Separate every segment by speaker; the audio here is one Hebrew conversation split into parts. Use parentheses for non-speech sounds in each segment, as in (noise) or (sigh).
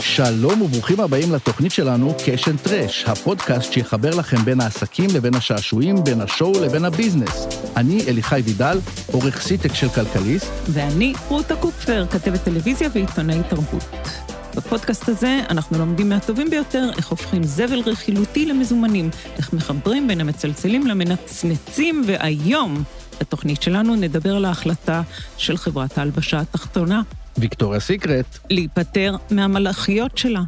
Speaker 1: שלום וברוכים הבאים לתוכנית שלנו Cash and Trash, הפודקאסט שיחבר לכם בין העסקים לבין השעשועים, בין ה show לבין ה business. אני אליחי וידל, עורך סיטק של כלכליסט.
Speaker 2: ואני רותה קופפר, כתבת טלוויזיה ועיתונאי תרבות. בפודקאסט הזה אנחנו לומדים מהטובים ביותר איך הופכים זבל רכילותי למזומנים, איך מחברים בין המצלצלים למנצנצים, והיום, בתוכנית שלנו נדבר על ההחלטה של חברת ההלבשה התחתונה.
Speaker 1: ויקטוריה סיקרט.
Speaker 2: להיפטר מהמלאכיות שלה.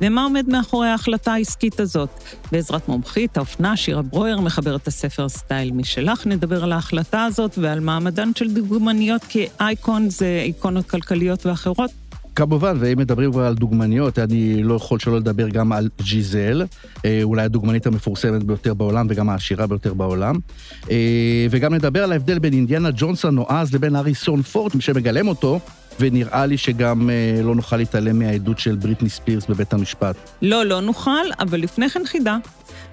Speaker 2: ומה עומד מאחורי ההחלטה העסקית הזאת? בעזרת מומחית האופנה שירה ברויר, מחברת הספר סטייל משלך, נדבר על ההחלטה הזאת ועל מעמדן של דוגמניות כאייקון, זה איקונות כלכליות ואחרות.
Speaker 1: כמובן, ואם מדברים כבר על דוגמניות, אני לא יכול שלא לדבר גם על ג'יזל, אה, אולי הדוגמנית המפורסמת ביותר בעולם וגם העשירה ביותר בעולם. אה, וגם נדבר על ההבדל בין אינדיאנה ג'ונס הנועז לבין הריסון פורד, שמגלם אותו, ונראה לי שגם אה, לא נוכל להתעלם מהעדות של בריטני ספירס בבית המשפט.
Speaker 2: לא, לא נוכל, אבל לפני כן חידה.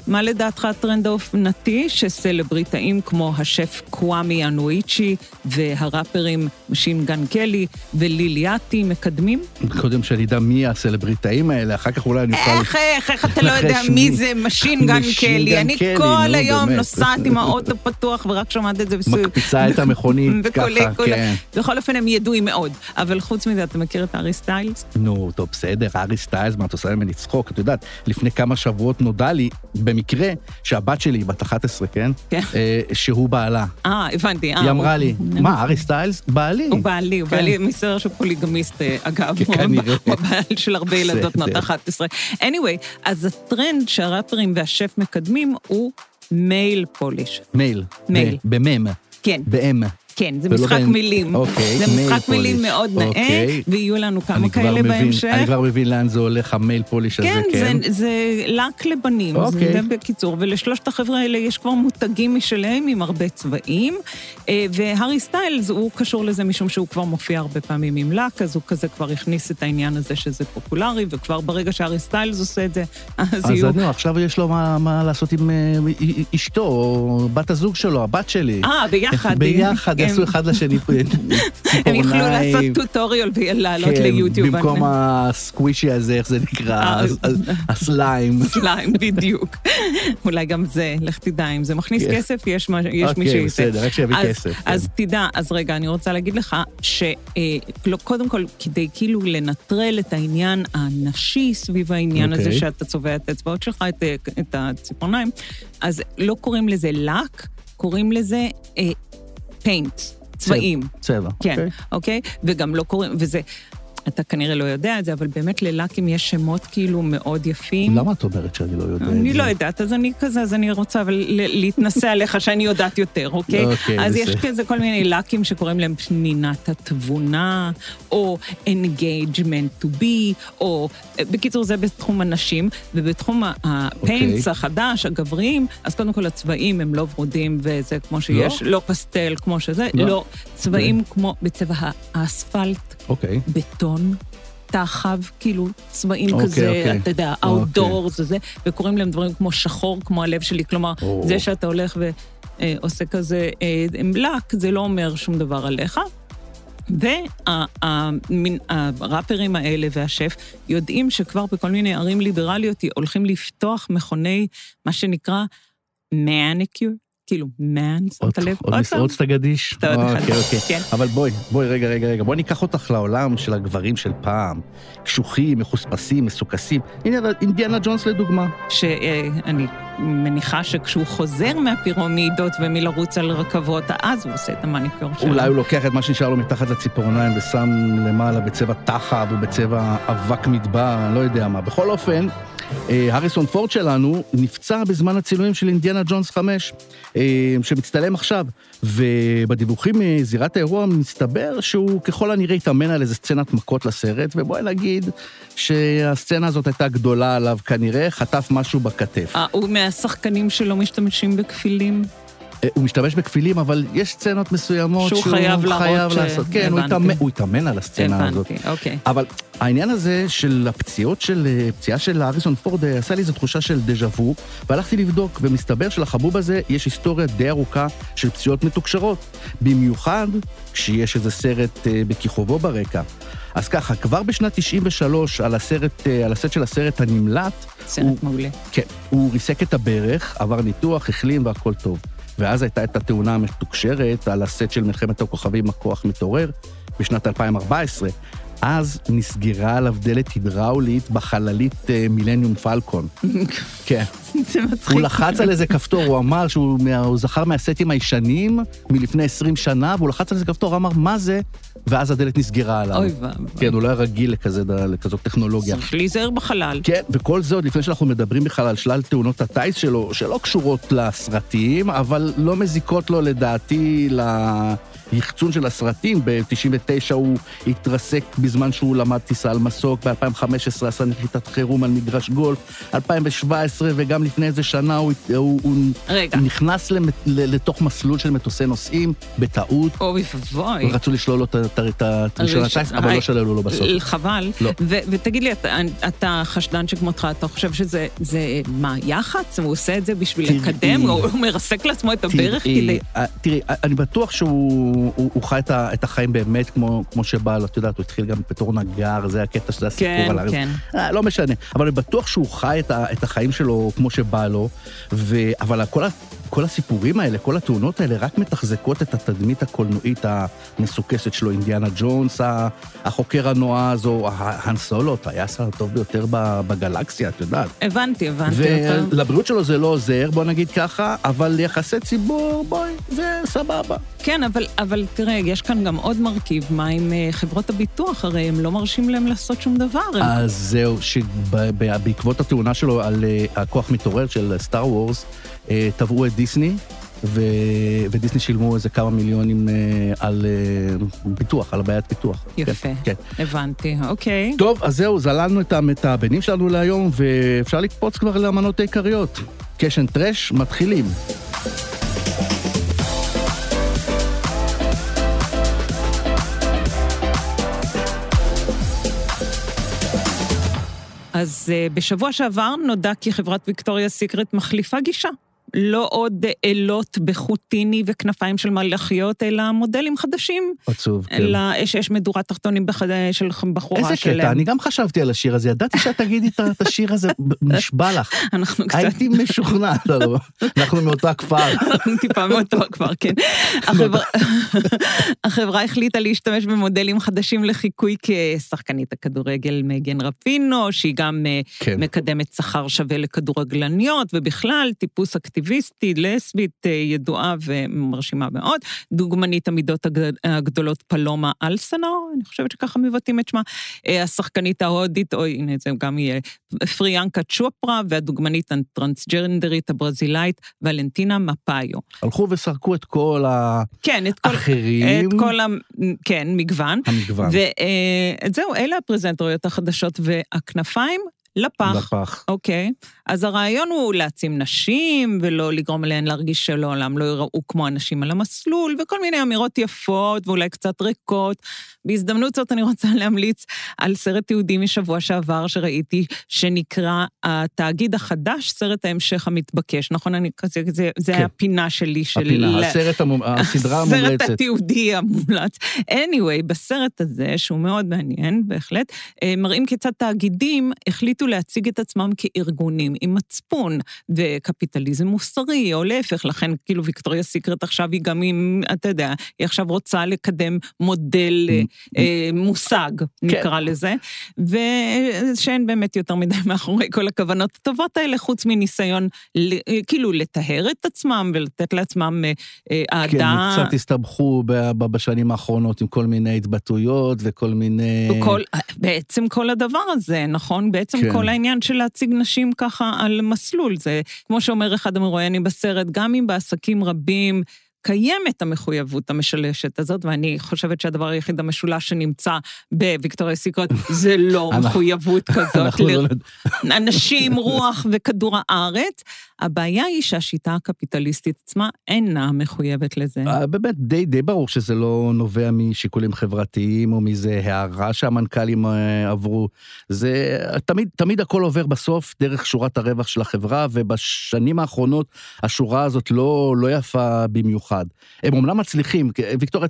Speaker 2: מה לדעתך הטרנד האופנתי שסלבריטאים כמו השף קוואמי אונוואצ'י והראפרים Machine Gun Kelly ו Lil Yachty מקדמים?
Speaker 1: קודם שאני אדע מי הסלבריטאים האלה, אחר כך אולי אני אוכל...
Speaker 2: איך, איך, איך אתה לא יודע מי זה Machine Gun Kelly? אני כל היום נוסעת עם האוטו פתוח ורק שומעת את זה בסביב.
Speaker 1: מקפיצה את המכונית (laughs) ככה, כן.
Speaker 2: בכל אופן, הם ידועים מאוד. אבל חוץ מזה, אתה מכיר את הארי סטיילס?
Speaker 1: נו, טוב, בסדר, הארי סטיילס, מה את עושה ממני צחוק? את יודעת, לפני כמה שבועות נודע לי, במקרה, שהבת שלי, בת 11, כן?
Speaker 2: כן.
Speaker 1: אה, שהוא בעלה.
Speaker 2: אה, הבנתי.
Speaker 1: היא אמרה לי, מה, הארי סטיילס? בעלי.
Speaker 2: הוא בעלי, הוא
Speaker 1: כן.
Speaker 2: בעלי, מסתבר שהוא פוליגמיסט, אה, אגב.
Speaker 1: כן, כנראה.
Speaker 2: הוא (laughs) הבעל של הרבה ילדות. בנות 11. anyway, אז הטרנד שהראפרים והשף מקדמים הוא male
Speaker 1: polish.
Speaker 2: male.
Speaker 1: male. במם.
Speaker 2: כן,
Speaker 1: ב M.
Speaker 2: כן, זה משחק
Speaker 1: בין-
Speaker 2: מילים.
Speaker 1: אוקיי,
Speaker 2: זה משחק male
Speaker 1: polish.
Speaker 2: מאוד נאה,
Speaker 1: אוקיי.
Speaker 2: ויהיו לנו כמה כאלה
Speaker 1: מבין-
Speaker 2: בהמשך.
Speaker 1: אני כבר מבין לאן זה הולך, ה male polish הזה,
Speaker 2: כן,
Speaker 1: כן.
Speaker 2: זה, זה לק לבנים,
Speaker 1: אוקיי.
Speaker 2: זה בקיצור, ולשלושת החבר'ה האלה יש כבר מותגים משלהם עם הרבה צבעים, אה, והארי סטיילס הוא קשור לזה משום שהוא כבר מופיע הרבה פעמים עם לק, אז הוא כזה כבר הכניס את העניין הזה שזה פופולרי, וכבר ברגע שהארי סטיילס עושה את זה, (laughs) אז
Speaker 1: אז
Speaker 2: יהיו...
Speaker 1: אני, עכשיו יש לו מה, מה לעשות עם אה, אשתו, או בת הזוג שלו, הבת שלי.
Speaker 2: אה, ביחד.
Speaker 1: ביחד, יעשו אחד לשני (laughs)
Speaker 2: הם יוכלו לעשות
Speaker 1: ציפורניים.
Speaker 2: טוטוריאל ולעלות
Speaker 1: כן,
Speaker 2: ליוטיוב.
Speaker 1: במקום הסקווישי הזה, איך זה נקרא?
Speaker 2: אה,
Speaker 1: הס- הס- הסליים. (laughs)
Speaker 2: סליים, בדיוק. אולי גם זה, לך תדע, אם זה מכניס
Speaker 1: כן.
Speaker 2: כסף, יש מי
Speaker 1: אוקיי,
Speaker 2: שיצא.
Speaker 1: בסדר, רק שיביא כסף, כן.
Speaker 2: אז תדע, אז רגע, אני רוצה להגיד לך שקודם כל, כדי כאילו לנטרל את העניין הנשי סביב העניין הזה,
Speaker 1: אוקיי.
Speaker 2: שאתה צובע את האצבעות שלך, את, אה, את הציפורניים, אז לא קוראים לזה לק, קוראים לזה פיינט, צבעים.
Speaker 1: צבע.
Speaker 2: כן,
Speaker 1: אוקיי.
Speaker 2: אוקיי? וגם לא קוראים, וזה, אתה כנראה לא יודע את זה, אבל באמת ללאקים יש שמות כאילו מאוד יפים.
Speaker 1: למה את אומרת שאני לא יודע את זה?
Speaker 2: אני לא יודעת, אז אני כזה, אז אני רוצה אבל להתנסה עליך שאני יודעת יותר, אוקיי?
Speaker 1: אוקיי,
Speaker 2: אז יש. כזה כל מיני לאקים שקוראים להם פנינת התבונה, או engagement to be, או... בקיצור, זה בתחום הנשים, ובתחום ה- הפיינטס
Speaker 1: אוקיי.
Speaker 2: החדש, הגבריים, אז קודם כל הצבעים הם לא ורודים, וזה כמו שיש, לא פסטל כמו שזה,
Speaker 1: לא.
Speaker 2: לא, צבעים כמו בצבע האספלט,
Speaker 1: אוקיי.
Speaker 2: בטון. תחב, כאילו צבעים
Speaker 1: אוקיי,
Speaker 2: כזה,
Speaker 1: אוקיי.
Speaker 2: אתה יודע,
Speaker 1: אוקיי.
Speaker 2: outdoors וזה, וקוראים להם דברים כמו שחור, כמו הלב שלי, כלומר,
Speaker 1: או.
Speaker 2: זה שאתה הולך ועושה כזה אה, עם לק, זה לא אומר שום דבר עליך. והראפרים האלה והשף יודעים שכבר בכל מיני ערים ליברליות הולכים לפתוח מכוני, מה שנקרא מניקיור, כאילו מן, שמת לב?
Speaker 1: עוד משרות שאתה גדיש?
Speaker 2: אתה עוד אחד.
Speaker 1: אוקיי, אוקיי. אבל בואי, בואי, רגע, רגע, רגע. בואי ניקח אותך לעולם של הגברים של פעם. קשוחים, מחוספסים, מסוכסים. הנה, אינדיאנה ג'ונס לדוגמה.
Speaker 2: שאני מניחה שכשהוא חוזר מהפירמידות ומלרוץ על רכבות, אז הוא עושה את המניקור שלו.
Speaker 1: אולי הוא לוקח את מה שנשאר לו מתחת לציפורניים ושם למעלה בצבע תחב או בצבע אבק מדבר, אני לא יודע מה. בכל אופן, הריסון פורד שלנו נפצע בזמן הצילומים של אינדיאנה ג'ונס 5, אה, שמצטלם עכשיו, ובדיווחים מזירת האירוע מסתבר שהוא ככל הנראה התאמן על איזה סצנת מכות לסרט, ובואי נגיד שהסצנה הזאת הייתה גדולה עליו כנראה, חטף משהו בכתף.
Speaker 2: אה, הוא מהשחקנים שלא משתמשים בכפילים?
Speaker 1: אה, הוא משתמש בכפילים, אבל יש סצנות מסוימות
Speaker 2: שהוא חייב להראות
Speaker 1: חייב
Speaker 2: ש-
Speaker 1: לעשות. כן, הוא. התאמן, הוא התאמן על הסצנה הזאת.
Speaker 2: הבנתי, אוקיי.
Speaker 1: אבל העניין הזה של הפציעות של, אה, פציעה של אריסון פורד אה, עשה לי איזו תחושה של דז'ה וו, והלכתי לבדוק, ומסתבר שלחבוב הזה יש היסטוריה די ארוכה של פציעות מתוקשרות. במיוחד כשיש איזה סרט אה, בכיכובו ברקע. אז ככה, כבר בשנת 93, על, הסרט, על הסט של הסרט הנמלט,
Speaker 2: סרט
Speaker 1: הוא-
Speaker 2: מעולה.
Speaker 1: כן, הוא ריסק את הברך, עבר ניתוח, החלים והכל טוב. ואז הייתה את התאונה המתוקשרת על הסט של מלחמת הכוכבים, הכוח מתעורר, בשנת 2014. אז נסגרה עליו דלת הידראולית בחללית אה, מילניום פלקון. (laughs) כן.
Speaker 2: זה מצחיק.
Speaker 1: הוא לחץ על איזה כפתור, הוא אמר שהוא הוא זכר מהסטים הישנים מלפני 20 שנה, והוא לחץ על איזה כפתור, אמר, מה זה? ואז הדלת נסגרה עליו.
Speaker 2: אוי ואבוי.
Speaker 1: כן, הוא לא היה רגיל לכזה, לכזאת טכנולוגיה.
Speaker 2: צריך להיזהר בחלל.
Speaker 1: כן, וכל זה עוד לפני שאנחנו מדברים בכלל על שלל תאונות הטיס שלו, שלא קשורות לסרטים, אבל לא מזיקות לו לדעתי ליחצון של הסרטים. ב-99 הוא התרסק בזמן שהוא למד טיסה על מסוק, ב-2015 עשה נחיתת חירום על מגרש גולף, 2017 וגם לפני איזה שנה הוא, הוא, הוא
Speaker 2: רגע,
Speaker 1: נכנס למט, ל- לתוך מסלול של מטוסי נוסעים בטעות.
Speaker 2: אוי ואבוי.
Speaker 1: רצו לשלול לו את- רישיון הטיס, אבל לא שללו לו בסוף.
Speaker 2: חבל.
Speaker 1: לא.
Speaker 2: ו- ותגיד לי, אתה, אתה חשדן שכמותך, אתה חושב שזה, זה, מה, יח"צ? הוא עושה את זה בשביל. לקדם? הוא מרסק לעצמו את הברך כדי...
Speaker 1: אה, תראי, אני בטוח שהוא הוא, הוא חי את, ה, את החיים באמת כמו, כמו שבא לו, את יודעת, הוא התחיל גם בתור נגר, זה הקטע שזה הסיפור
Speaker 2: כן,
Speaker 1: על הארץ.
Speaker 2: כן.
Speaker 1: אה, לא משנה, אבל אני בטוח שהוא חי את, ה, את החיים שלו כמו שבא לו, ו, אבל כל, כל הסיפורים האלה, כל התאונות האלה, רק מתחזקות את התדמית הקולנועית המסוכסת שלו, אינדיאנה ג'ונס, החוקר הנועז, או האן סולו, הטייס הטוב ביותר בגלקסיה, את יודעת.
Speaker 2: הבנתי, הבנתי אותה.
Speaker 1: ולבריאות שלו זה לא עוזר, בוא נגיד ככה, אבל ליחסי ציבור, בואי, זה סבבה.
Speaker 2: כן, אבל, אבל תראה, יש כאן גם עוד מרכיב, מה עם אה, חברות הביטוח? הרי הם לא מרשים להם לעשות שום דבר. הם-
Speaker 1: אז זהו, שבעקבות התאונה שלו על אה, הכוח מתעורר של סטאר וורס, תבעו את דיסני, ו... ודיסני שילמו איזה כמה מיליונים אה, על אה, ביטוח, על הבעיית פיתוח.
Speaker 2: יפה.
Speaker 1: כן, כן.
Speaker 2: הבנתי, אוקיי.
Speaker 1: טוב, אז זהו, זללנו את המתאבנים שלנו להיום, ואפשר לקפוץ כבר למנות העיקריות. קשן טרש, מתחילים.
Speaker 2: אז uh, בשבוע שעבר נודע כי חברת ויקטוריה סיקרט מחליפה גישה. לא עוד אלות בחוטיני וכנפיים של מלאכיות, אלא מודלים חדשים.
Speaker 1: עצוב, כן.
Speaker 2: אלא שיש מדורת תחתונים בחד... של בחורה
Speaker 1: איזה
Speaker 2: שלהם.
Speaker 1: קטע, אני גם חשבתי על השיר הזה, ידעתי שאת תגידי את- השיר הזה, נשבע לך.
Speaker 2: אנחנו קצת...
Speaker 1: הייתי משוכנע, לא, לא, אנחנו מאותו הכפר.
Speaker 2: אנחנו טיפה מאותו כבר, כן. החברה- (laughs) החברה החליטה להשתמש במודלים חדשים לחיקוי כשחקנית הכדורגל מגן רפינו, שהיא גם אה,
Speaker 1: כן.
Speaker 2: מקדמת שכר שווה לכדורגלניות, ובכלל טיפוס אקטיביסטי, לסבית אה, ידועה ומרשימה מאוד. דוגמנית המידות הגד- הגדולות פלומה אלסנור, אני חושבת שככה מבטאים את שמה. אה, השחקנית ההודית, אוי, הנה זה גם יהיה, פריאנקה צ'ופרה, והדוגמנית הטרנסג'נדרית הברזילאית ולנטינה מפאיו.
Speaker 1: הלכו וסרקו את כל
Speaker 2: כן, את כל...
Speaker 1: האחרים,
Speaker 2: את כל ה... כן, מגוון.
Speaker 1: המגוון,
Speaker 2: וזהו, אלה הפרזנטוריות החדשות והכנפיים לפח.
Speaker 1: לפח.
Speaker 2: אוקיי, אז הרעיון הוא להעצים נשים ולא לגרום להן להרגיש שלעולם לא יראו כמו אנשים על המסלול, וכל מיני אמירות יפות ואולי קצת ריקות. בהזדמנות זאת אני רוצה להמליץ על סרט יהודי משבוע שעבר שראיתי, שנקרא התאגיד החדש, סרט ההמשך המתבקש. נכון, אני כזה, זה, זה
Speaker 1: כן.
Speaker 2: הפינה שלי של...
Speaker 1: הפינה, הסרט, המומ- הסדרה (laughs)
Speaker 2: הסרט
Speaker 1: המומלצת.
Speaker 2: התיעודי המומלץ. anyway, בסרט הזה, שהוא מאוד מעניין, בהחלט, אה, מראים כיצד תאגידים החליטו להציג את עצמם כארגונים עם מצפון וקפיטליזם מוסרי, או להפך, לכן כאילו ויקטוריה סיקרט עכשיו היא גם עם, אתה יודע, היא עכשיו רוצה לקדם מודל אה, מושג, נקרא לזה, ושאין באמת יותר מדי מאחורי כל הכוונות הטובות האלה, חוץ מניסיון כאילו לטהר את עצמם ולתת לעצמם אה, אה, אהדה.
Speaker 1: כן, הם קצת הסתבכו בשנים האחרונות עם כל מיני התבטאויות וכל מיני...
Speaker 2: כל, בעצם כל הדבר הזה, נכון? בעצם
Speaker 1: כן.
Speaker 2: כן. כל העניין של להציג נשים ככה על מסלול. זה, כמו שאומר אחד המרואיינים בסרט, גם אם בעסקים רבים קיימת המחויבות המשולשת הזאת, ואני חושבת שהדבר היחיד המשולש שנמצא בוויקטוריה סיקרט (laughs) זה לא מחויבות כזאת.
Speaker 1: לא
Speaker 2: אנשים, רוח וכדור הארץ. הבעיה היא שהשיטה הקפיטליסטית עצמה אינה מחויבת לזה.
Speaker 1: אה, באמת, די, די ברור שזה לא נובע משיקולים חברתיים או מאיזה הערה שהמנכ"לים אה, עברו. זה תמיד, תמיד הכל עובר בסוף דרך שורת הרווח של החברה, ובשנים האחרונות השורה הזאת לא, לא יפה במיוחד. הם אומנם מצליחים, ויקטוריה,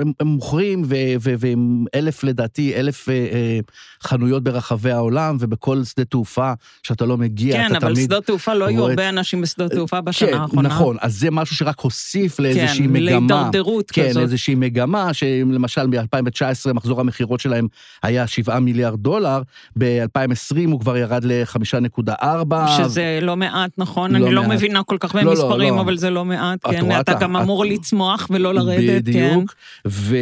Speaker 1: הם, הם מוכרים, והם אלף לדעתי, אלף אה, אה, חנויות ברחבי העולם, ובכל שדה תאופה שאתה לא מגיע,
Speaker 2: כן,
Speaker 1: אתה
Speaker 2: תמיד... כן, אבל שדות
Speaker 1: תאופה
Speaker 2: לא היו הרבה אנשים בשדות תאופה בשנה
Speaker 1: כן,
Speaker 2: האחרונה.
Speaker 1: נכון, אז זה משהו שרק הוסיף לאיזושהי כן, מגמה.
Speaker 2: כן, להידרדרות
Speaker 1: כן,
Speaker 2: כזאת.
Speaker 1: כן, איזושהי מגמה, שלמשל ב-2019 מחזור המכירות שלהם היה 7 מיליארד דולר, ב-2020 הוא כבר ירד ל-5.4.
Speaker 2: שזה לא מעט, נכון? לא אני לא מעט. לא מבינה כל כך במספרים, לא, לא, אבל זה לא מעט, כן, אתה, אתה גם את, אמור את... לצמוח ולא לרדת,
Speaker 1: בדיוק, כן. בדיוק, ו...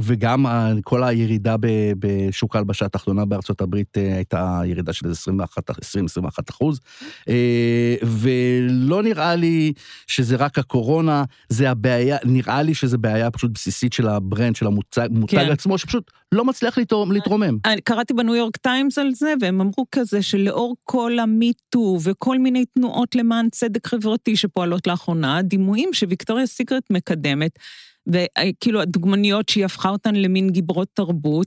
Speaker 1: וגם כל הירידה בשוק ההלבשה התחתונה בארצות הברית אה, הייתה ירידה של 20-21 אחוז, אה, ולא נראה לי שזה רק הקורונה, זה הבעיה, נראה לי שזה בעיה פשוט בסיסית של הברנד, של המותג כן. עצמו, שפשוט לא מצליח להתרומם.
Speaker 2: אני קראתי בניו יורק טיימס על זה, והם אמרו כזה שלאור כל המיטו וכל מיני תנועות למען צדק חברתי שפועלות לאחרונה, דימויים שוויקטוריה סיקרט מקדמת, וכאילו הדוגמניות שהיא הפכה אותן למין גיברות תרבות,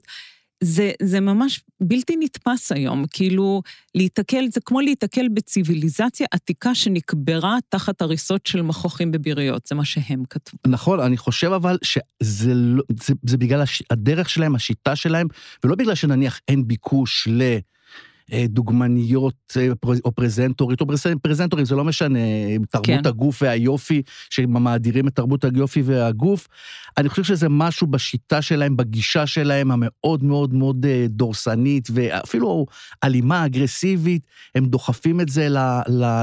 Speaker 2: זה, זה ממש בלתי נתפס היום, כאילו להיתקל, זה כמו להיתקל בציוויליזציה עתיקה שנקברה תחת הריסות של מכוחים בביריות, זה מה שהם כתבו.
Speaker 1: נכון, אני חושב אבל שזה לא, זה, זה בגלל הדרך שלהם, השיטה שלהם, ולא בגלל שנניח אין ביקוש ל... אה, דוגמניות אה, או פרזנטורית, או פרזנטורים, זה לא משנה, תרבות כן. הגוף והיופי, שמאדירים את תרבות היופי והגוף. אני חושב שזה משהו בשיטה שלהם, בגישה שלהם, המאוד מאוד מאוד אה, דורסנית, ואפילו אלימה, אגרסיבית, הם דוחפים את זה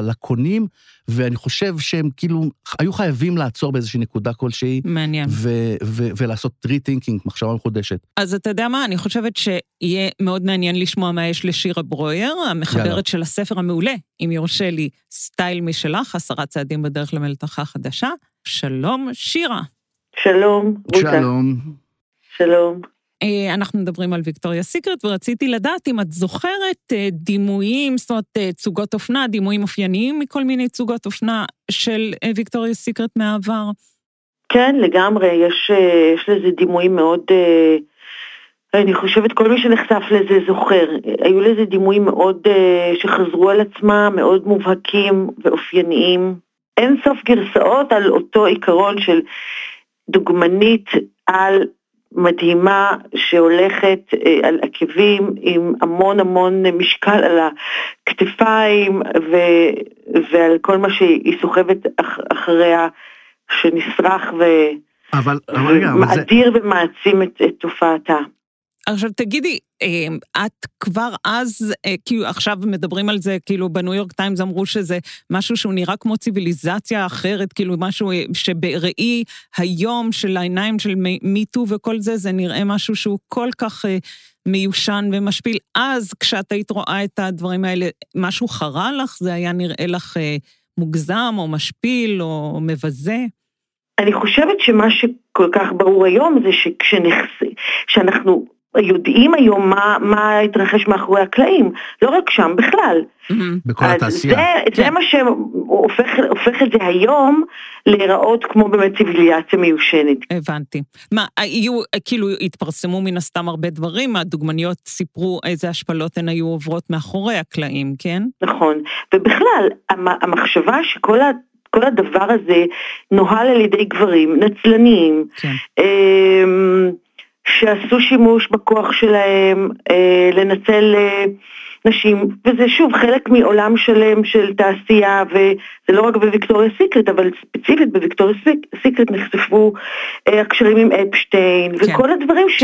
Speaker 1: לקונים, ואני חושב שהם כאילו היו חייבים לעצור באיזושהי נקודה כלשהי.
Speaker 2: מעניין.
Speaker 1: ו- ו- ולעשות rethinking, מחשבה מחודשת.
Speaker 2: אז אתה יודע מה, אני חושבת שיהיה מאוד מעניין לשמוע מה יש לשירה ברויר, המחברת יאללה. של הספר המעולה, אם יורשה לי, סטייל משלך, עשרה צעדים בדרך למלתחה חדשה. שלום, שירה.
Speaker 3: שלום,
Speaker 1: רותה. שלום.
Speaker 3: שלום.
Speaker 2: אה, אנחנו מדברים על ויקטוריה סיקרט, ורציתי לדעת אם את זוכרת אה, דימויים, זאת אומרת, אה, תצוגות אופנה, דימויים אופייניים מכל מיני תצוגות אופנה של ויקטוריה סיקרט מהעבר.
Speaker 3: כן, לגמרי, יש, יש לזה דימויים מאוד, אני חושבת כל מי שנחשף לזה זוכר. היו לזה דימויים מאוד, שחזרו על עצמם, מאוד מובהקים ואופייניים. אין סוף גרסאות על אותו עיקרון של דוגמנית על מדהימה שהולכת אה, על עקבים עם המון המון משקל על הכתפיים ו, ועל כל מה שהיא סוחבת אח, אחריה שנשרח ומאדיר זה... ומעצים את, את תופעתה.
Speaker 2: עכשיו תגידי, אמ, את כבר אז, אה, כאילו עכשיו מדברים על זה, כאילו בניו יורק טיימס אמרו שזה משהו שהוא נראה כמו ציוויליזציה אחרת, כאילו משהו אה, שבראי היום של העיניים של מיטו וכל זה, זה נראה משהו שהוא כל כך אה, מיושן ומשפיל. אז כשאת היית רואה את הדברים האלה, משהו חרה לך? זה היה נראה לך מוגזם או משפיל או מבזה?
Speaker 3: אני חושבת שמה שכל כך ברור היום זה שכשאנחנו יודעים היום מה, מה התרחש מאחורי הקלעים, לא רק שם, בכלל.
Speaker 1: Mm-hmm. בכל התעשייה.
Speaker 3: זה, כן. זה מה שהופך את זה היום להיראות כמו באמת ציוויליאציה מיושנת.
Speaker 2: הבנתי. מה, היו, כאילו התפרסמו מן הסתם הרבה דברים, הדוגמניות סיפרו איזה השפלות הן היו עוברות מאחורי הקלעים, כן?
Speaker 3: נכון, ובכלל, המחשבה שכל ה... כל הדבר הזה נוהל על ידי גברים נצלניים. כן. שעשו שימוש בכוח שלהם אה, לנצל אה, נשים, וזה שוב חלק מעולם שלם של תעשייה, וזה לא רק בוויקטוריה סיקרט, אבל ספציפית בוויקטוריה סיקרט נחשפו אה, הקשרים עם אפשטיין, כן. וכל הדברים ש...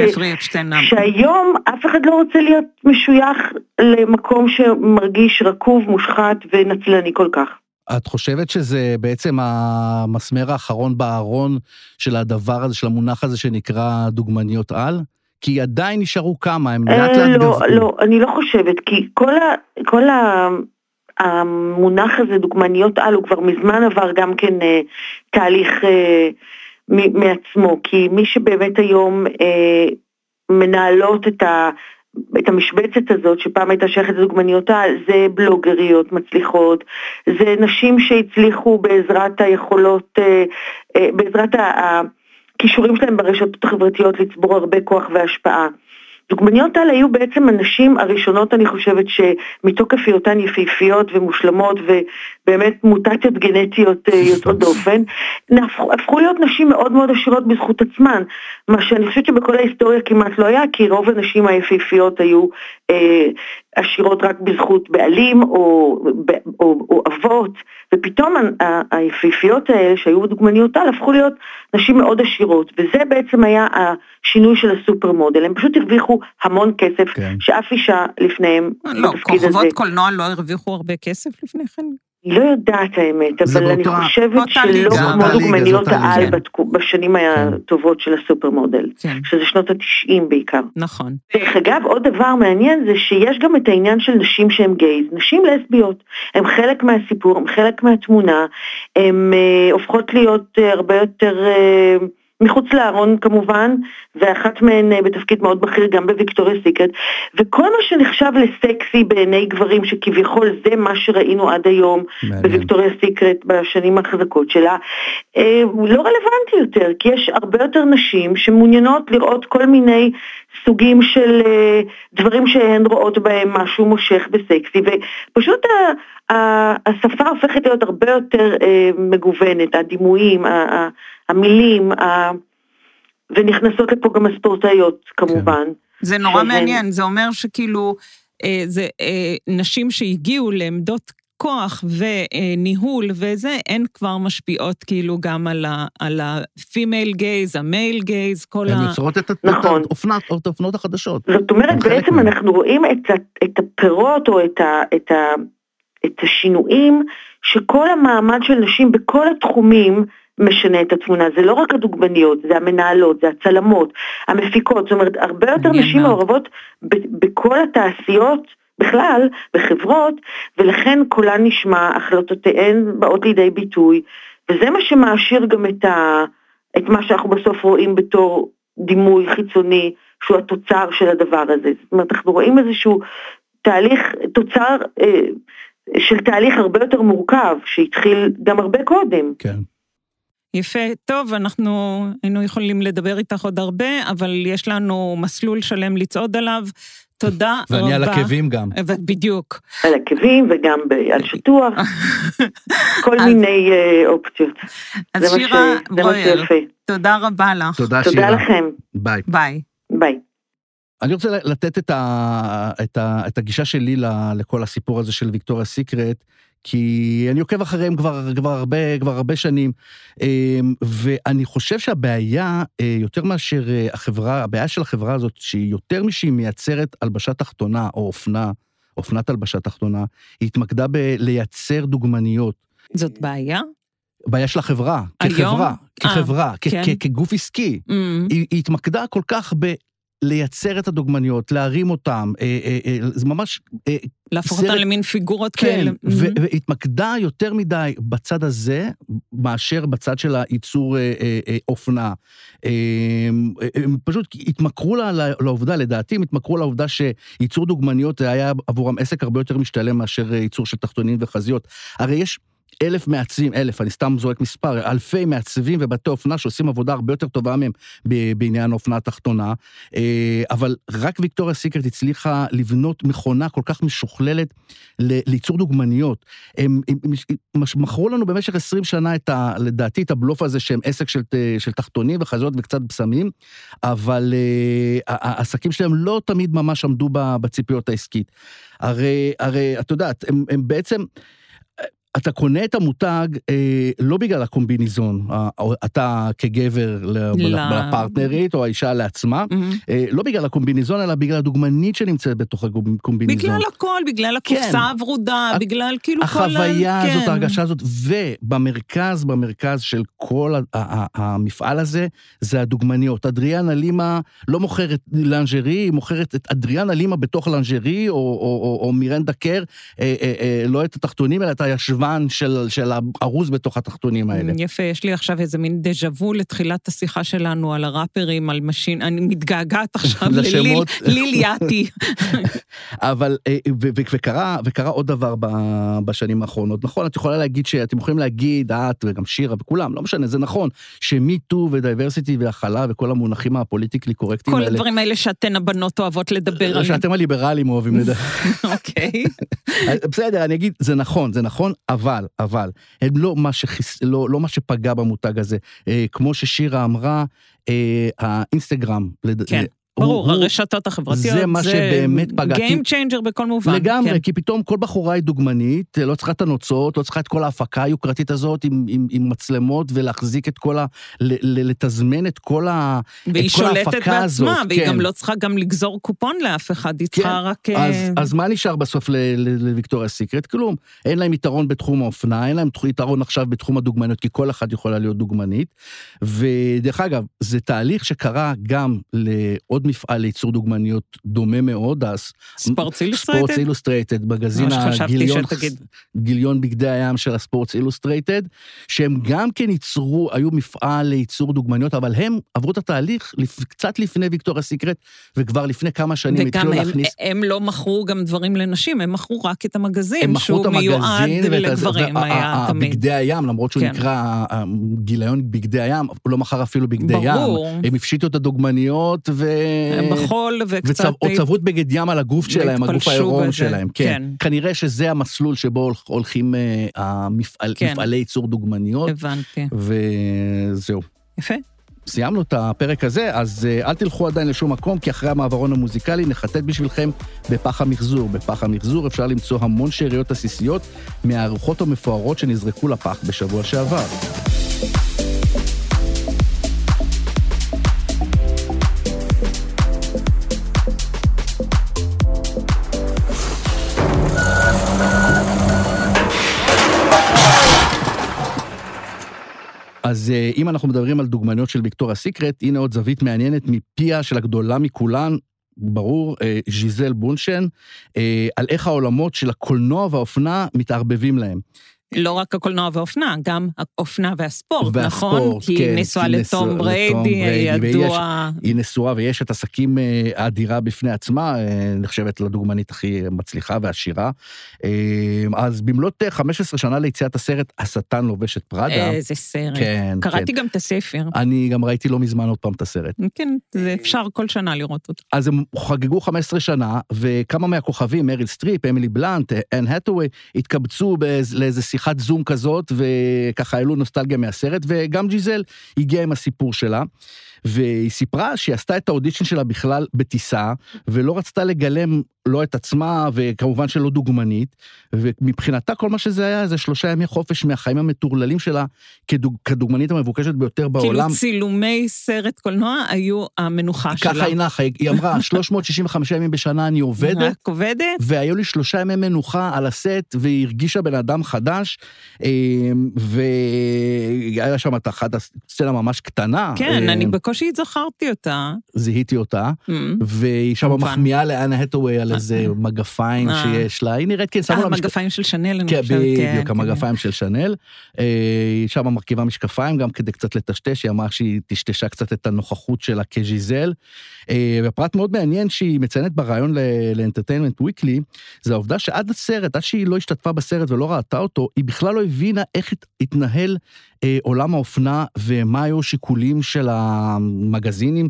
Speaker 3: שהיום אף אחד לא רוצה להיות משוייך למקום שמרגיש רקוב, מושחת ונצלני כל כך.
Speaker 1: את חושבת שזה בעצם המסמר האחרון בארון של הדבר הזה, של המונח הזה שנקרא דוגמניות על? כי עדיין נשארו כמה, הם לאט לאט
Speaker 3: גבו. לא, לא, אני לא חושבת, כי כל, ה, כל ה, המונח הזה, דוגמניות על, הוא כבר מזמן עבר גם כן אה, תהליך אה, מעצמו, כי מי שבאמת היום אה, מנהלות את ה... את המשבצת הזאת שפעם הייתה שייכת לדוגמניותה, זה בלוגריות מצליחות, זה נשים שהצליחו בעזרת היכולות, אה, אה, בעזרת הכישורים שלהם ברשתות החברתיות לצבור הרבה כוח והשפעה. דוגמניות האלה היו בעצם הנשים הראשונות, אני חושבת, שמתוקף היותן יפהפיות ומושלמות ובאמת מוטציות גנטיות אה, יוצאות דופן, הפכו, הפכו להיות נשים מאוד מאוד עשירות בזכות עצמן, מה שאני חושבת שבכל ההיסטוריה כמעט לא היה, כי רוב הנשים היפהפיות היו אה, עשירות רק בזכות בעלים או, או, או אבות, ופתאום היפהפיות האלה שהיו דוגמניות על הפכו להיות נשים מאוד עשירות, וזה בעצם היה השינוי של הסופר מודל, הם פשוט הרוויחו המון כסף, כן. שאף אישה לפניהם
Speaker 2: לא, בתפקיד הזה. לא, כוכבות קולנוע לא הרוויחו הרבה כסף לפני כן?
Speaker 3: לא יודעת האמת, אבל אני באותה, חושבת שלא כמו דוגמניות העל בשנים כן. הטובות של הסופר מודל, כן. שזה שנות התשעים בעיקר.
Speaker 2: נכון.
Speaker 3: דרך אגב, עוד דבר מעניין זה שיש גם את העניין של נשים שהן גייז, נשים לסביות, הן חלק מהסיפור, הן חלק מהתמונה, הן אה, הופכות להיות אה, הרבה יותר... אה, מחוץ לארון כמובן, ואחת מהן אה, בתפקיד מאוד בכיר גם בוויקטוריה סיקרט, וכל מה שנחשב לסקסי בעיני גברים, שכביכול זה מה שראינו עד היום מעניין. בוויקטוריה סיקרט בשנים החזקות שלה, אה, הוא לא רלוונטי יותר, כי יש הרבה יותר נשים שמעוניינות לראות כל מיני סוגים של אה, דברים שהן רואות בהם משהו מושך וסקסי, ופשוט השפה הופכת להיות הרבה יותר מגוונת, הדימויים, המילים, ה... ונכנסות לפה גם הספורטאיות כמובן. כן.
Speaker 2: זה נורא שהן... מעניין, זה אומר שכאילו, אה, זה אה, נשים שהגיעו לעמדות כוח וניהול וזה, הן כבר משפיעות כאילו גם על ה-female gaze, ה-male gaze, כל
Speaker 1: ה... הן יוצרות את נכון. האופנות החדשות.
Speaker 3: זאת אומרת, בעצם אנחנו רואים את, את הפירות או את, ה, את, ה, את השינויים שכל המעמד של נשים בכל התחומים משנה את התמונה, זה לא רק הדוגמניות, זה המנהלות, זה הצלמות, המפיקות, זאת אומרת, הרבה יותר נשים מעורבות בכל התעשיות בכלל, בחברות, ולכן קולן נשמע, החלטותיהן באות לידי ביטוי, וזה מה שמעשיר גם את, ה, את מה שאנחנו בסוף רואים בתור דימוי חיצוני, שהוא התוצר של הדבר הזה. זאת אומרת, אנחנו רואים איזשהו תהליך, תוצר אה, של תהליך הרבה יותר מורכב, שהתחיל גם הרבה קודם.
Speaker 1: כן.
Speaker 2: יפה, טוב, אנחנו היינו יכולים לדבר איתך עוד הרבה, אבל יש לנו מסלול שלם לצעוד עליו. תודה
Speaker 1: ואני (laughs)
Speaker 2: רבה.
Speaker 1: ואני על עקבים גם.
Speaker 2: בדיוק.
Speaker 3: על עקבים וגם על שטוח, (laughs) כל מיני אה, אופציות.
Speaker 2: אז שירה ברויר, תודה רבה לך.
Speaker 1: תודה, תודה שירה.
Speaker 3: תודה לכם.
Speaker 1: ביי.
Speaker 2: ביי.
Speaker 3: ביי.
Speaker 1: אני רוצה לתת את, ה, את, ה, את הגישה שלי לכל הסיפור הזה של ויקטוריה סיקרט. כי אני עוקב אחריהם כבר, כבר, הרבה, כבר הרבה שנים, אמ, ואני חושב שהבעיה, אה, יותר מאשר אה, החברה, הבעיה של החברה הזאת, שהיא יותר משהיא מייצרת הלבשה תחתונה או אופנה, אופנת הלבשה תחתונה, היא התמקדה בלייצר דוגמניות.
Speaker 2: זאת בעיה?
Speaker 1: בעיה של החברה, היום? כחברה, כחברה, 아, כן. כגוף עסקי. Mm-hmm. היא, היא התמקדה כל כך ב... לייצר את הדוגמניות, להרים אותן, אה, אה, אה, זה ממש...
Speaker 2: אה, להפוך אותן למין פיגורות
Speaker 1: כן,
Speaker 2: כאלה.
Speaker 1: כן, mm-hmm. והתמקדה יותר מדי בצד הזה, מאשר בצד של הייצור אה, אה, אה, אופנה. אה, הם פשוט התמכרו לה, לעובדה, לדעתי הם התמכרו לעובדה שייצור דוגמניות היה עבורם עסק הרבה יותר משתלם מאשר ייצור של תחתונים וחזיות. הרי יש... אלף מעצבים, אלף, אני סתם זורק מספר, אלפי מעצבים ובתי אופנה שעושים עבודה הרבה יותר טובה מהם בעניין האופנה התחתונה, אה, אבל רק ויקטוריה סיקרט הצליחה לבנות מכונה כל כך משוכללת לייצור דוגמניות. הם, הם, הם מכרו לנו במשך 20 שנה את ה, לדעתי את הבלוף הזה שהם עסק של, של תחתונים וחזיות וקצת בשמים, אבל uh, העסקים שלהם לא תמיד ממש עמדו בציפיות העסקית. הרי, הרי, את יודעת, הם, הם בעצם... אתה קונה את המותג אה, לא בגלל הקומביניזון, אה, אתה כגבר לפרטנרית או האישה לעצמה, mm-hmm. אה, לא בגלל הקומביניזון, אלא בגלל הדוגמנית שנמצאת בתוך הקומביניזון.
Speaker 2: בגלל הכל, בגלל הקופסה כן. הוורודה, בגלל כאילו
Speaker 1: כל... החוויה הזאת, כן. ההרגשה הזאת, ובמרכז, במרכז של כל המפעל הזה, זה הדוגמניות. אדריאנה לימה לא מוכרת לנג'רי, היא מוכרת את אדריאנה לימה בתוך לנג'רי, או, או, או, או מירנדה קר, אה, אה, אה, לא את התחתונים, אלא את הישבה. לבן של, של ארוז בתוך התחתונים האלה.
Speaker 2: יפה, יש לי עכשיו איזה מין דז'ה וו לתחילת השיחה שלנו על הראפרים, על משין, אני מתגעגעת (laughs) עכשיו לליל יאטי. (laughs)
Speaker 1: אבל, אה, וקרה, וקרה עוד דבר בשנים האחרונות. נכון, את יכולה להגיד שאתם יכולים להגיד, את וגם שירה וכולם, לא משנה, זה נכון, ש MeToo ו diversity והכלה וכל המונחים ה politically correct ים
Speaker 2: האלה. כל הדברים האלה שאתן הבנות אוהבות לדבר עליהם.
Speaker 1: שאתם הליברלים אוהבים לדבר. (laughs)
Speaker 2: אוקיי.
Speaker 1: בסדר, אני אגיד, זה נכון, זה נכון, אבל, אבל, הם לא מה, שחיס, לא, לא מה שפגע במותג הזה. אה, כמו ששירה אמרה, אה, האינסטגרם,
Speaker 2: כן. ברור, הרשתות החברתיות
Speaker 1: זה מה שבאמת פגע.
Speaker 2: זה Game changer בכל מובן.
Speaker 1: לגמרי, כן. כי פתאום כל בחורה היא דוגמנית, לא צריכה את הנוצות, לא צריכה את כל ההפקה היוקרתית הזאת עם, עם, עם מצלמות ולהחזיק את כל ה... לתזמן את כל, ה, את כל ההפקה הזאת.
Speaker 2: והיא שולטת בעצמה, והיא כן. גם לא צריכה גם לגזור קופון לאף אחד, היא צריכה כן. רק...
Speaker 1: אז, אה, אז מה נשאר בסוף לוויקטוריה סיקרט? כלום. אין להם יתרון בתחום האופנה, אין להם יתרון עכשיו בתחום הדוגמניות, כי כל אחת יכולה להיות דוגמנית. ודרך אגב, זה תהליך שקרה גם לעוד מפעל לייצור דוגמניות דומה מאוד, אז...
Speaker 2: ספורטס אילוסטרייטד?
Speaker 1: ספורטס אילוסטרייטד, מגזין הגיליון, גיליון בגדי הים של הספורטס אילוסטרייטד, שהם גם כן ייצרו, היו מפעל לייצור דוגמניות, אבל הם עברו את התהליך קצת לפני ויקטוריה סיקרט, וכבר לפני כמה שנים התחילו להכניס...
Speaker 2: וגם הם לא מכרו גם דברים לנשים, הם מכרו רק את המגזין, שהוא מיועד לגברים, היה תמיד.
Speaker 1: בגדי הים, למרות שהוא כן. נקרא גיליון בגדי הים, הוא לא מכר אפילו בגדי ים. ברור. הם הפשיטו את הדוגמניות, ו...
Speaker 2: בחול וקצת...
Speaker 1: או צוות בגד ים על הגוף שלהם, הגוף העירום שלהם, כן. כן. כנראה שזה המסלול שבו הולכים אה, כן. ייצור דוגמניות.
Speaker 2: הבנתי.
Speaker 1: וזהו.
Speaker 2: יפה.
Speaker 1: סיימנו את הפרק הזה, אז אה, אל תלכו עדיין לשום מקום, כי אחרי המעברון המוזיקלי נחטט בשבילכם בפח המחזור. בפח המחזור אפשר למצוא המון שאריות עסיסיות מהארוחות המפוארות שנזרקו לפח בשבוע שעבר. אז אה, אם אנחנו מדברים על דוגמניות של ויקטוריה סיקרט, הנה עוד זווית מעניינת מפיה של הגדולה מכולן, ברור, אה, ז'יזל בונשן, אה, על איך העולמות של הקולנוע והאופנה מתערבבים להם.
Speaker 2: לא רק הקולנוע והאופנה, גם האופנה והספורט, והספורט נכון? כי כן, היא נשואה לטום בריידי, ידוע.
Speaker 1: היא נשואה ויש את עסקים אה, אדירה בפני עצמה, אה, נחשבת לדוגמנית הכי מצליחה ועשירה. אה, אז במלאת 15 שנה ליציאת הסרט, השטן לובש את פראדה.
Speaker 2: איזה סרט. כן, קראתי כן. גם את הספר.
Speaker 1: אני גם ראיתי לא מזמן עוד פעם את הסרט.
Speaker 2: כן, זה אפשר כל שנה לראות אותו.
Speaker 1: אז הם חגגו 15 שנה, וכמה מהכוכבים, מריל סטריפ, אמילי בלאנט, אן האת'וויי, התקבצו לאיזה שיחת זום כזאת, וככה העלו נוסטלגיה מהסרט, וגם ג'יזל הגיעה עם הסיפור שלה. והיא סיפרה שהיא עשתה את האודישן שלה בכלל בטיסה, ולא רצתה לגלם לא את עצמה, וכמובן שלא דוגמנית, ומבחינתה כל מה שזה היה זה שלושה ימי חופש מהחיים המטורללים שלה כדוג, כדוגמנית המבוקשת ביותר כאילו בעולם.
Speaker 2: כאילו צילומי סרט קולנוע היו המנוחה
Speaker 1: שלה. ככה היא נחה, היא אמרה, (laughs) 365 ימים בשנה אני עובדת. רק
Speaker 2: עובדת?
Speaker 1: והיו לי שלושה ימי מנוחה על הסט, והיא הרגישה בן אדם חדש, אמ, והיה שם את אחת הסצנה ממש קטנה.
Speaker 2: כן, אני אמ, בקושי זכרתי אותה.
Speaker 1: זיהיתי אותה, mm. והיא שם מחמיאה לאנה הטווי על איזה אה. מגפיים אה. שיש לה, היא נראית כאילו,
Speaker 2: שמו לה... המגפיים של שנל, אני
Speaker 1: כן, חושבת. כן, בדיוק, המגפיים של שנל. היא אה, שם מרכיבה משקפיים גם כדי קצת לטשטש, היא אמרה שהיא טשטשה קצת את הנוכחות שלה כז'יזל. ופרט מאוד מעניין שהיא מציינת בריאיון לאנטרטיינמנט וויקלי, זה העובדה שעד הסרט, עד שהיא לא השתתפה בסרט ולא ראתה אותו, היא בכלל לא הבינה איך התנהל אה, עולם האופנה ומה היו השיקולים של המגזינים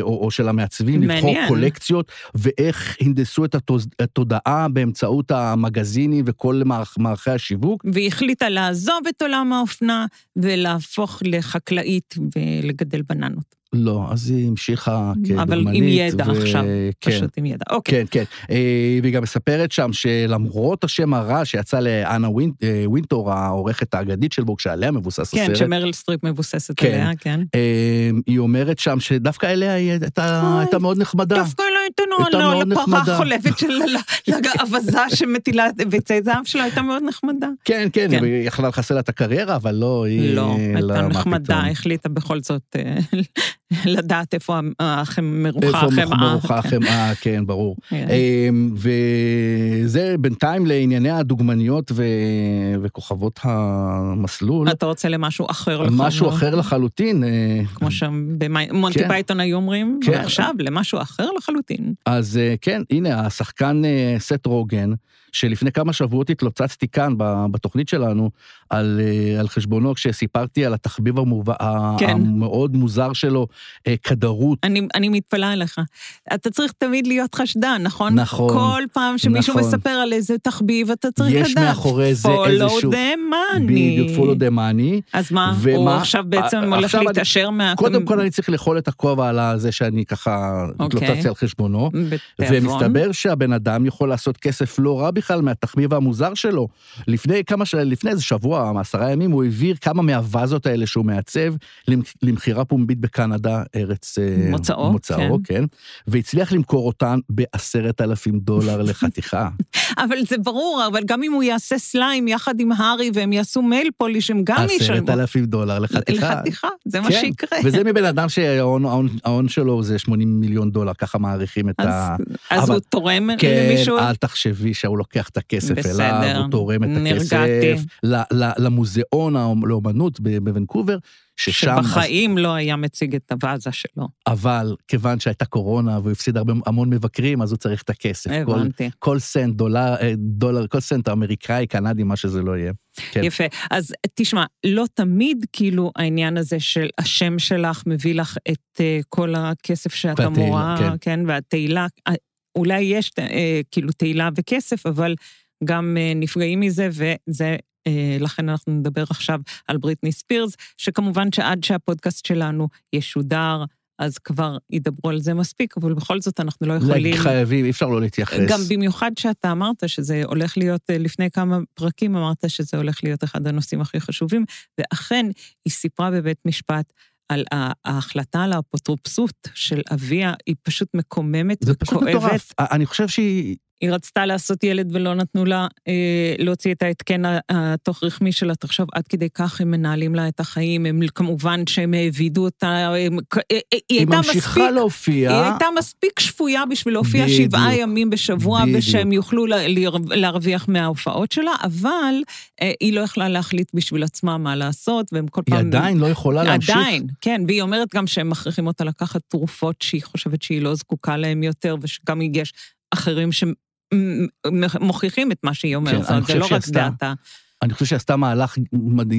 Speaker 1: או, או של המעצבים מעניין. לבחור קולקציות, ואיך הנדסו את התודעה באמצעות המגזינים וכל מערכי השיווק.
Speaker 2: והיא החליטה לעזוב את עולם האופנה ולהפוך לחקלאית ולגדל בננות.
Speaker 1: לא, אז היא המשיכה כדוגמנית.
Speaker 2: אבל עם ידע ו... עכשיו, כן, פשוט עם ידע, אוקיי.
Speaker 1: כן, כן. אה, והיא גם מספרת שם שלמרות השם הרע שיצא לאנה אה, וינטור, העורכת האגדית של ווג, שעליה מבוסס
Speaker 2: כן,
Speaker 1: הסרט.
Speaker 2: כן, שמריל סטריפ מבוססת כן, עליה, כן.
Speaker 1: אה, היא אומרת שם שדווקא אליה היא הייתה, הייתה מאוד נחמדה.
Speaker 2: דווקא אליה הייתה לא, לא, לפרה חולבת של האווזה שמטילה ביצי זהב שלו, הייתה מאוד נחמדה.
Speaker 1: כן, כן, כן. היא יכלה לחסל את הקריירה, אבל לא, היא...
Speaker 2: לא, הייתה נחמדה, החליטה בכל זאת אה, (laughs) לדעת איפה מרוחה החמאה.
Speaker 1: איפה מרוחה החמאה, כן, ברור. כן. אמ, וזה בינתיים לענייני הדוגמניות וכוכבות המסלול.
Speaker 2: אתה רוצה למשהו אחר לחלוטין?
Speaker 1: משהו אחר לחלוטין. אה,
Speaker 2: כמו שמונטי כן. פייתון היו אומרים, כן. ועכשיו למשהו אחר לחלוטין.
Speaker 1: אז אה, כן, הנה, השחקן סת' רוגן, שלפני כמה שבועות התלוצצתי כאן בתוכנית שלנו על, אה, על חשבונו כשסיפרתי על התחביב המוב... כן. המאוד מוזר שלו, אה, קדרות.
Speaker 2: אני, אני מתפלאה עליך. אתה צריך תמיד להיות חשדן, נכון?
Speaker 1: נכון.
Speaker 2: כל פעם שמישהו נכון. מספר על איזה תחביב, אתה צריך
Speaker 1: יש לדעת. יש מאחורי זה איזשהו...
Speaker 2: follow the money.
Speaker 1: בדיוק, follow the money.
Speaker 2: אז מה, ומה, הוא עכשיו בעצם הולך להתעשר מה...
Speaker 1: קודם כל אני צריך לאכול את הכובע על זה שאני ככה אוקיי. התלוצצתי על חשבונו. בתיאבון. ומסתבר שהבן אדם יכול לעשות כסף לא רע בכלל מהתחביב המוזר שלו. לפני כמה ש... לפני איזה שבוע, עשרה ימים, הוא העביר כמה מהווזות האלה שהוא מעצב למכירה פומבית בקנדה, ארץ
Speaker 2: אה, מוצאו,
Speaker 1: מוצאו כן. כן, והצליח למכור אותן בעשרת אלפים דולר לחתיכה. (laughs)
Speaker 2: אבל זה ברור, אבל גם אם הוא יעשה סליים יחד עם הארי והם יעשו מייל פוליש, הם גם ישלמו.
Speaker 1: עשרת אלפים דולר לחתיכה.
Speaker 2: לחתיכה, זה מה כן. שיקרה.
Speaker 1: וזה מבן אדם שההון שלו זה 80 מיליון דולר, ככה מעריכים את
Speaker 2: אז, ה... אז אבל... הוא תורם כן, למישהו?
Speaker 1: כן, אל תחשבי שהוא לוקח את הכסף אליו, הוא תורם את הכסף. נרגעתי. למוזיאון לאומנות בוונקובר,
Speaker 2: ששם... שבחיים אז... לא היה מציג את הוואזה שלו.
Speaker 1: אבל כיוון שהייתה קורונה והוא הפסיד הרבה, המון מבקרים, אז הוא צריך את הכסף.
Speaker 2: הבנתי.
Speaker 1: כל, כל סנט, דולר, אה, דולר, כל סנט אמריקאי, קנדי, מה שזה לא יהיה.
Speaker 2: כן. יפה. אז תשמע, לא תמיד כאילו העניין הזה של השם שלך מביא לך את uh, כל הכסף שאת אמורה, כן. כן, והתהילה, אה, אולי יש uh, כאילו תהילה וכסף, אבל גם uh, נפגעים מזה, וזה לכן אנחנו נדבר עכשיו על בריטני ספירס, שכמובן שעד שהפודקאסט שלנו ישודר, אז כבר ידברו על זה מספיק, אבל בכל זאת אנחנו לא יכולים...
Speaker 1: חייבים, אי אפשר לא להתייחס.
Speaker 2: גם במיוחד שאתה אמרת שזה הולך להיות, אה, לפני כמה פרקים אמרת שזה הולך להיות אחד הנושאים הכי חשובים, ואכן, היא סיפרה בבית משפט על ההחלטה על האפוטרופסות של אביה, היא פשוט מקוממת וכואבת.
Speaker 1: זה פשוט מטורף. אני חושב שהיא...
Speaker 2: היא רצתה לעשות ילד ולא נתנו לה אה, להוציא את ההתקן התוך רחמי שלה. תחשוב, עד כדי כך הם מנהלים לה את החיים, הם כמובן שהם העבידו אותה, הם,
Speaker 1: אה, אה, היא, היא ממשיכה מספיק, להופיע.
Speaker 2: היא הייתה מספיק שפויה בשביל להופיע בדיוק, שבעה ימים בשבוע, בדיוק. ושהם יוכלו לה, להרוויח מההופעות שלה, אבל אה, היא לא יכלה להחליט בשביל עצמה מה לעשות, והם כל
Speaker 1: היא
Speaker 2: פעם...
Speaker 1: היא עדיין לא יכולה להמשיך.
Speaker 2: עדיין, כן, והיא אומרת גם שהם מכריחים אותה לקחת תרופות שהיא חושבת שהיא לא זקוקה להן יותר, ושגם יש אחרים שמוכיחים את מה שהיא אומרת, כן, זה לא רק דעתה.
Speaker 1: אני חושב שעשתה מהלך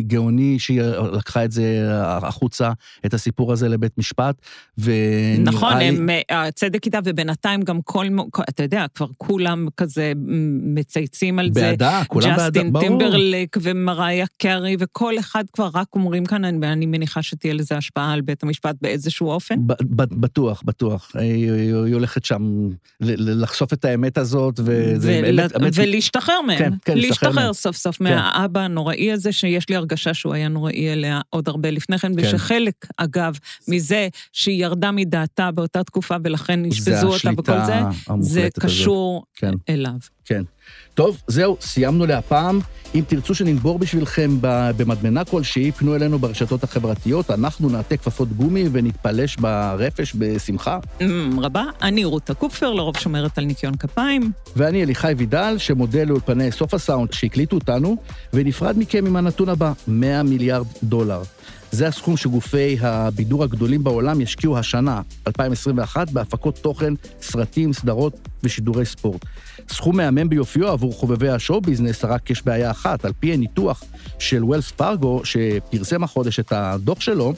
Speaker 1: גאוני שהיא לקחה את זה החוצה, את הסיפור הזה לבית משפט, ונראה
Speaker 2: נכון, לי... נכון, הצדק איתה, ובינתיים גם כל, אתה יודע, כבר כולם כזה מצייצים על
Speaker 1: בעדה, זה. בעדה, כולם בעדה, ברור.
Speaker 2: ג'סטין טימברלק ומריה קרי, וכל אחד כבר רק אומרים כאן, ואני מניחה שתהיה לזה השפעה על בית המשפט באיזשהו אופן.
Speaker 1: בטוח, בטוח. היא הולכת שם לחשוף את האמת הזאת, וזה...
Speaker 2: ולהשתחרר מהם. כן, כן, להשתחרר. סוף סוף כן. האבא הנוראי הזה, שיש לי הרגשה שהוא היה נוראי אליה עוד הרבה לפני כן, כן. ושחלק, אגב, מזה שהיא ירדה מדעתה באותה תקופה ולכן אשפזו אותה וכל זה, זה קשור כן. אליו.
Speaker 1: כן. טוב, זהו, סיימנו להפעם. אם תרצו שננבור בשבילכם במדמנה כלשהי, פנו אלינו ברשתות החברתיות, אנחנו נעטה כפפות גומי ונתפלש ברפש בשמחה.
Speaker 2: Mm, רבה. אני רותה קופפר, לרוב שומרת על ניקיון כפיים.
Speaker 1: ואני אליחי וידל, שמודה לאולפני סוף הסאונד שהקליטו אותנו, ונפרד מכם עם הנתון הבא, 100 מיליארד דולר. זה הסכום שגופי הבידור הגדולים בעולם ישקיעו השנה, 2021, בהפקות תוכן, סרטים, סדרות ושידורי ספורט. סכום מהמם ביופיו עבור חובבי ה show business, רק יש בעיה אחת, על פי הניתוח של וולס פרגו, שפרסם החודש את הדוח שלו,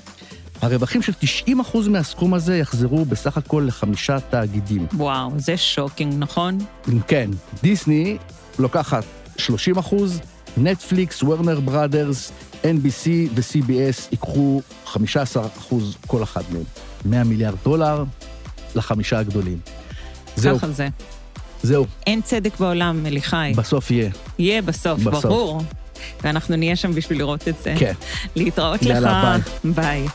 Speaker 1: הרווחים של 90% מהסכום הזה יחזרו בסך הכל לחמישה תאגידים.
Speaker 2: וואו, זה shocking, נכון?
Speaker 1: כן. דיסני לוקחת 30%, נטפליקס, וורנר בראדרס, NBC ו-CBS ייקחו 15% כל אחד מהם. 100 מיליארד דולר לחמישה הגדולים.
Speaker 2: זהו. ככה זה.
Speaker 1: זהו.
Speaker 2: אין צדק בעולם, אליחי.
Speaker 1: בסוף יהיה.
Speaker 2: יהיה בסוף, בסוף. ברור. ואנחנו נהיה שם בשביל לראות את זה.
Speaker 1: כן.
Speaker 2: להתראות יאללה, לך.
Speaker 1: ביי.
Speaker 2: ביי.